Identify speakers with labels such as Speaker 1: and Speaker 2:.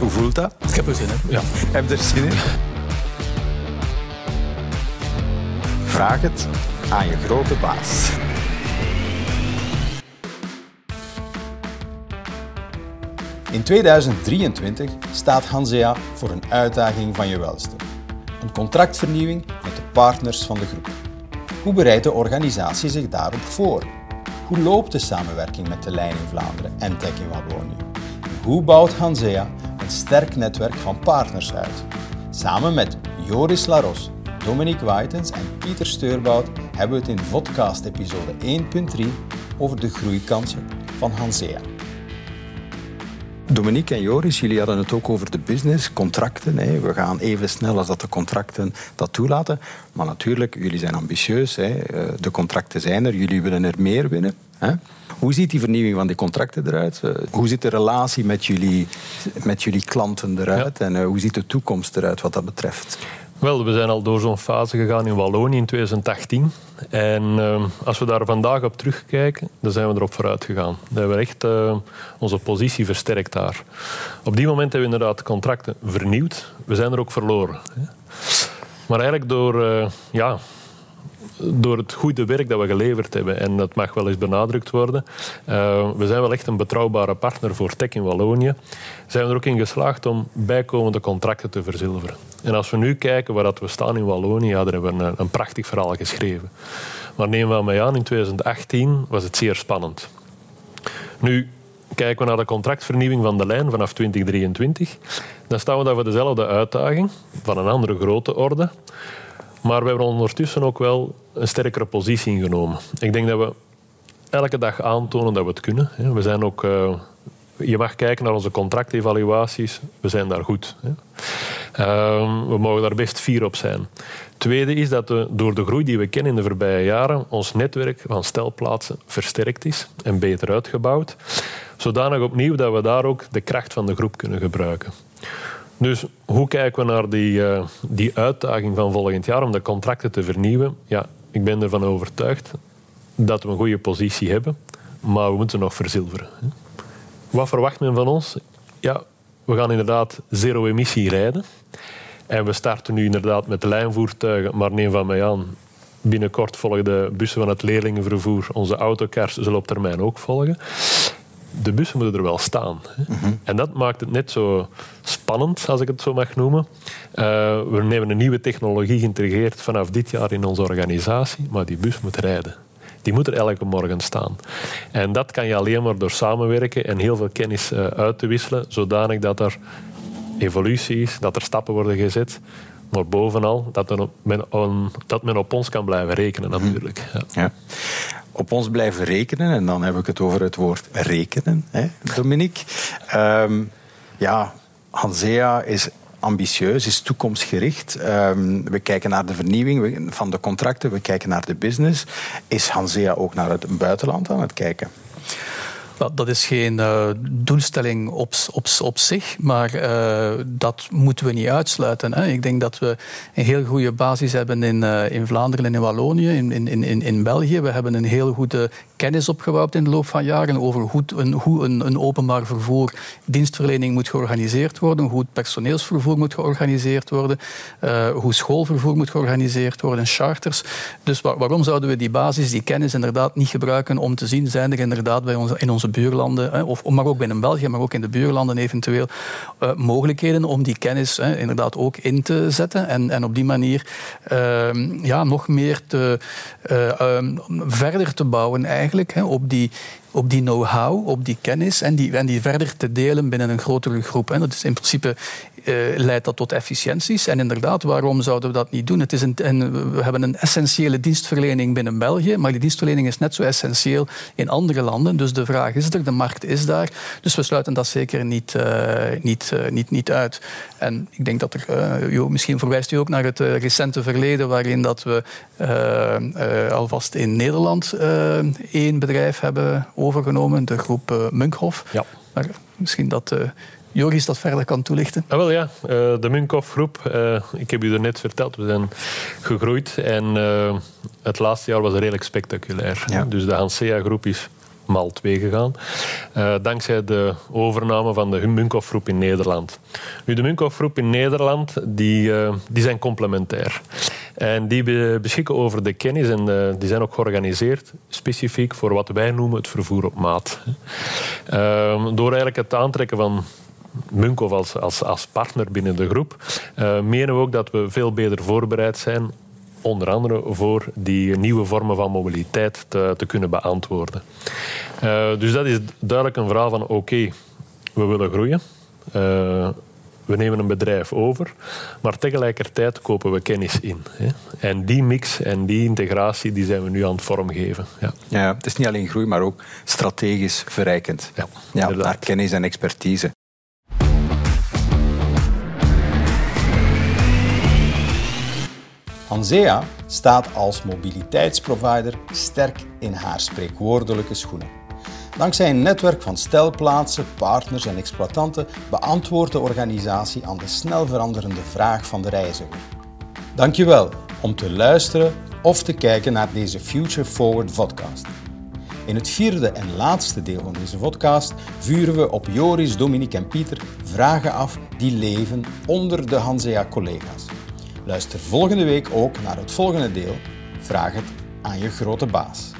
Speaker 1: Hoe voelt dat?
Speaker 2: Ik heb er zin in. Ja.
Speaker 1: Heb je er zin in? Vraag het aan je grote baas. In 2023 staat Hansea voor een uitdaging van je welste. Een contractvernieuwing met de partners van de groep. Hoe bereidt de organisatie zich daarop voor? Hoe loopt de samenwerking met de Lijn in Vlaanderen en Tech in Wallonië? Hoe bouwt Hansea sterk netwerk van partners uit? Samen met Joris Laros, Dominique Waitens en Pieter Steurbout hebben we het in podcast episode 1.3 over de groeikansen van Hansea. Dominique en Joris, jullie hadden het ook over de business, contracten. Hè. We gaan even snel als dat de contracten dat toelaten. Maar natuurlijk, jullie zijn ambitieus. Hè. Eh, de contracten zijn er, jullie willen er meer winnen. Hè. Hoe ziet die vernieuwing van die contracten eruit? Eh, hoe ziet de relatie met jullie, met jullie klanten eruit? En uh, hoe ziet de toekomst eruit wat dat betreft?
Speaker 2: Wel, we zijn al door zo'n fase gegaan in Wallonië in 2018. En uh, als we daar vandaag op terugkijken, dan zijn we erop vooruit gegaan. Dan hebben we echt uh, onze positie versterkt daar. Op die moment hebben we inderdaad contracten vernieuwd. We zijn er ook verloren. Maar eigenlijk door uh, ja, door het goede werk dat we geleverd hebben, en dat mag wel eens benadrukt worden, uh, we zijn wel echt een betrouwbare partner voor Tech in Wallonië, zijn we er ook in geslaagd om bijkomende contracten te verzilveren. En als we nu kijken waar we staan in Wallonië, daar hebben we een, een prachtig verhaal geschreven. Maar neem wel mee aan, in 2018 was het zeer spannend. Nu, kijken we naar de contractvernieuwing van de lijn vanaf 2023, dan staan we daar voor dezelfde uitdaging, van een andere grote orde. Maar we hebben ondertussen ook wel een sterkere positie ingenomen. Ik denk dat we elke dag aantonen dat we het kunnen. We zijn ook, uh, je mag kijken naar onze contractevaluaties. We zijn daar goed. Uh, we mogen daar best fier op zijn. Tweede is dat we, door de groei die we kennen in de voorbije jaren, ons netwerk van stelplaatsen versterkt is en beter uitgebouwd. Zodanig opnieuw dat we daar ook de kracht van de groep kunnen gebruiken. Dus hoe kijken we naar die, uh, die uitdaging van volgend jaar om de contracten te vernieuwen? Ja, ik ben ervan overtuigd dat we een goede positie hebben, maar we moeten nog verzilveren. Wat verwacht men van ons? Ja, we gaan inderdaad zero-emissie rijden. En we starten nu inderdaad met lijnvoertuigen, maar neem van mij aan, binnenkort volgen de bussen van het leerlingenvervoer. Onze autocars zullen op termijn ook volgen de bussen moeten er wel staan. Hè. En dat maakt het net zo spannend, als ik het zo mag noemen. Uh, we nemen een nieuwe technologie geïntegreerd vanaf dit jaar in onze organisatie, maar die bus moet rijden. Die moet er elke morgen staan. En dat kan je alleen maar door samenwerken en heel veel kennis uh, uit te wisselen, zodanig dat er evolutie is, dat er stappen worden gezet. Maar bovenal dat men, on, dat men op ons kan blijven rekenen, natuurlijk. Ja.
Speaker 1: ja op ons blijven rekenen. En dan heb ik het over het woord rekenen, hè, Dominique. Um, ja, Hansea is ambitieus, is toekomstgericht. Um, we kijken naar de vernieuwing van de contracten, we kijken naar de business. Is Hansea ook naar het buitenland aan het kijken?
Speaker 3: Dat is geen uh, doelstelling op, op, op zich, maar uh, dat moeten we niet uitsluiten. Hè. Ik denk dat we een heel goede basis hebben in, uh, in Vlaanderen en in Wallonië, in, in, in, in België. We hebben een heel goede kennis opgebouwd in de loop van jaren over hoe een, openbaar vervoer dienstverlening moet georganiseerd worden, hoe het personeelsvervoer moet georganiseerd worden, hoe schoolvervoer moet georganiseerd worden, charters. Dus waar, waarom zouden we die basis, die kennis inderdaad niet gebruiken om te zien, zijn er inderdaad bij ons, in onze buurlanden, of, maar ook binnen België, maar ook in de buurlanden eventueel, uh, mogelijkheden om die kennis inderdaad ook in te zetten en, en op die manier uh, ja, nog meer te, uh, verder te bouwen eigenlijk op die op die know-how, op die kennis en die, en die verder te delen binnen een grotere groep. En dat is in principe uh, leidt dat tot efficiënties. En inderdaad, waarom zouden we dat niet doen? Het is een, en we hebben een essentiële dienstverlening binnen België, maar die dienstverlening is net zo essentieel in andere landen. Dus de vraag is er, de markt is daar. Dus we sluiten dat zeker niet, uh, niet, uh, niet, niet uit. En ik denk dat er, jo, misschien verwijst u ook naar het recente verleden, waarin dat we alvast in Nederland één bedrijf hebben overgenomen, de groep Munkhof. Ja. Maar misschien dat Joris dat verder kan toelichten.
Speaker 2: Ah, wel ja, de Munkhoff-groep, uh, ik heb u er net verteld, we zijn gegroeid en het laatste jaar was redelijk spectaculair. Ja. Dus de Hansea-groep is maal 2 gegaan. Dankzij de overname van de Munkhoff Groep in Nederland. Nu, de Munkhoff Groep in Nederland die, die zijn complementair. En die beschikken over de kennis en uh, die zijn ook georganiseerd specifiek voor wat wij noemen het vervoer op maat. Ehm, door eigenlijk het aantrekken van Munkhoff als, als, als partner binnen de groep, menen we ook dat we veel beter voorbereid zijn onder andere voor die nieuwe vormen van mobiliteit te, te kunnen beantwoorden. Uh, dus dat is duidelijk een verhaal van oké, we willen groeien. Uh, we nemen een bedrijf over, maar tegelijkertijd kopen we kennis in. Hè. En die mix en die integratie die zijn we nu aan het vormgeven. Ja.
Speaker 1: Ja, het is niet alleen groei, maar ook strategisch verrijkend. Ja, ja naar kennis en expertise. Hansea staat als mobiliteitsprovider sterk in haar spreekwoordelijke schoenen. Dankzij een netwerk van stelplaatsen, partners en exploitanten beantwoordt de organisatie aan de snel veranderende vraag van de reiziger. Dankjewel om te luisteren of te kijken naar deze Future Forward podcast. In het vierde en laatste deel van deze podcast vuren we op Joris, Dominique en Pieter vragen af die leven onder de Hansea-collega's. Luister volgende week ook naar het volgende deel. Vraag het aan je grote baas.